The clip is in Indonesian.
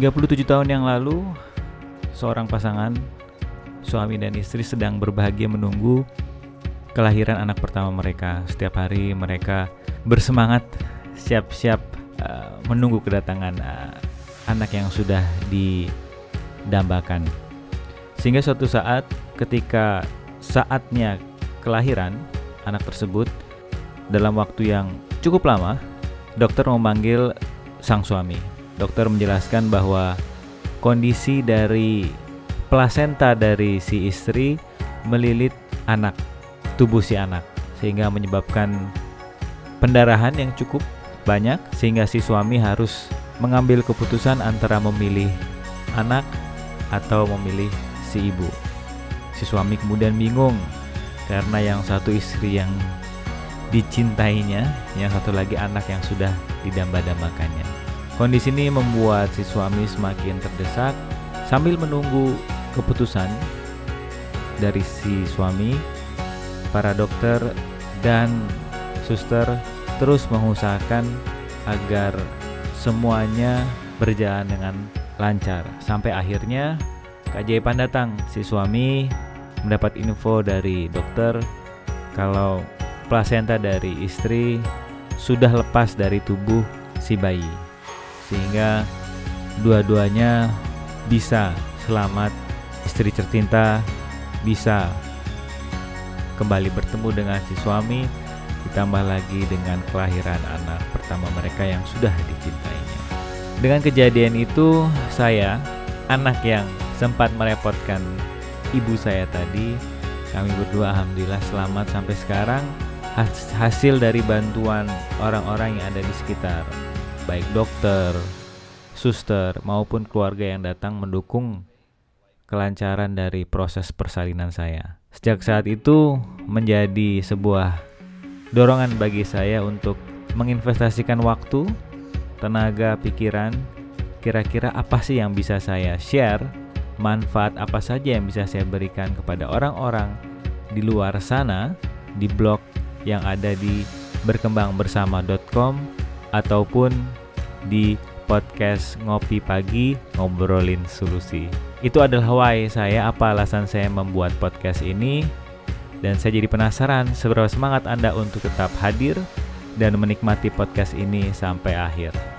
37 tahun yang lalu, seorang pasangan suami dan istri sedang berbahagia menunggu kelahiran anak pertama mereka. Setiap hari mereka bersemangat siap-siap uh, menunggu kedatangan uh, anak yang sudah didambakan. Sehingga suatu saat ketika saatnya kelahiran anak tersebut dalam waktu yang cukup lama, dokter memanggil sang suami dokter menjelaskan bahwa kondisi dari plasenta dari si istri melilit anak, tubuh si anak, sehingga menyebabkan pendarahan yang cukup banyak sehingga si suami harus mengambil keputusan antara memilih anak atau memilih si ibu. Si suami kemudian bingung karena yang satu istri yang dicintainya, yang satu lagi anak yang sudah didamba-dambakannya. Kondisi ini membuat si suami semakin terdesak sambil menunggu keputusan dari si suami. Para dokter dan suster terus mengusahakan agar semuanya berjalan dengan lancar sampai akhirnya keajaiban datang. Si suami mendapat info dari dokter kalau plasenta dari istri sudah lepas dari tubuh si bayi sehingga dua-duanya bisa selamat. Istri tercinta bisa kembali bertemu dengan si suami ditambah lagi dengan kelahiran anak pertama mereka yang sudah dicintainya. Dengan kejadian itu saya anak yang sempat merepotkan ibu saya tadi kami berdua alhamdulillah selamat sampai sekarang. Hasil dari bantuan orang-orang yang ada di sekitar baik dokter, suster maupun keluarga yang datang mendukung kelancaran dari proses persalinan saya. Sejak saat itu menjadi sebuah dorongan bagi saya untuk menginvestasikan waktu, tenaga, pikiran, kira-kira apa sih yang bisa saya share, manfaat apa saja yang bisa saya berikan kepada orang-orang di luar sana di blog yang ada di berkembangbersama.com ataupun di podcast Ngopi Pagi Ngobrolin Solusi. Itu adalah why saya, apa alasan saya membuat podcast ini. Dan saya jadi penasaran seberapa semangat Anda untuk tetap hadir dan menikmati podcast ini sampai akhir.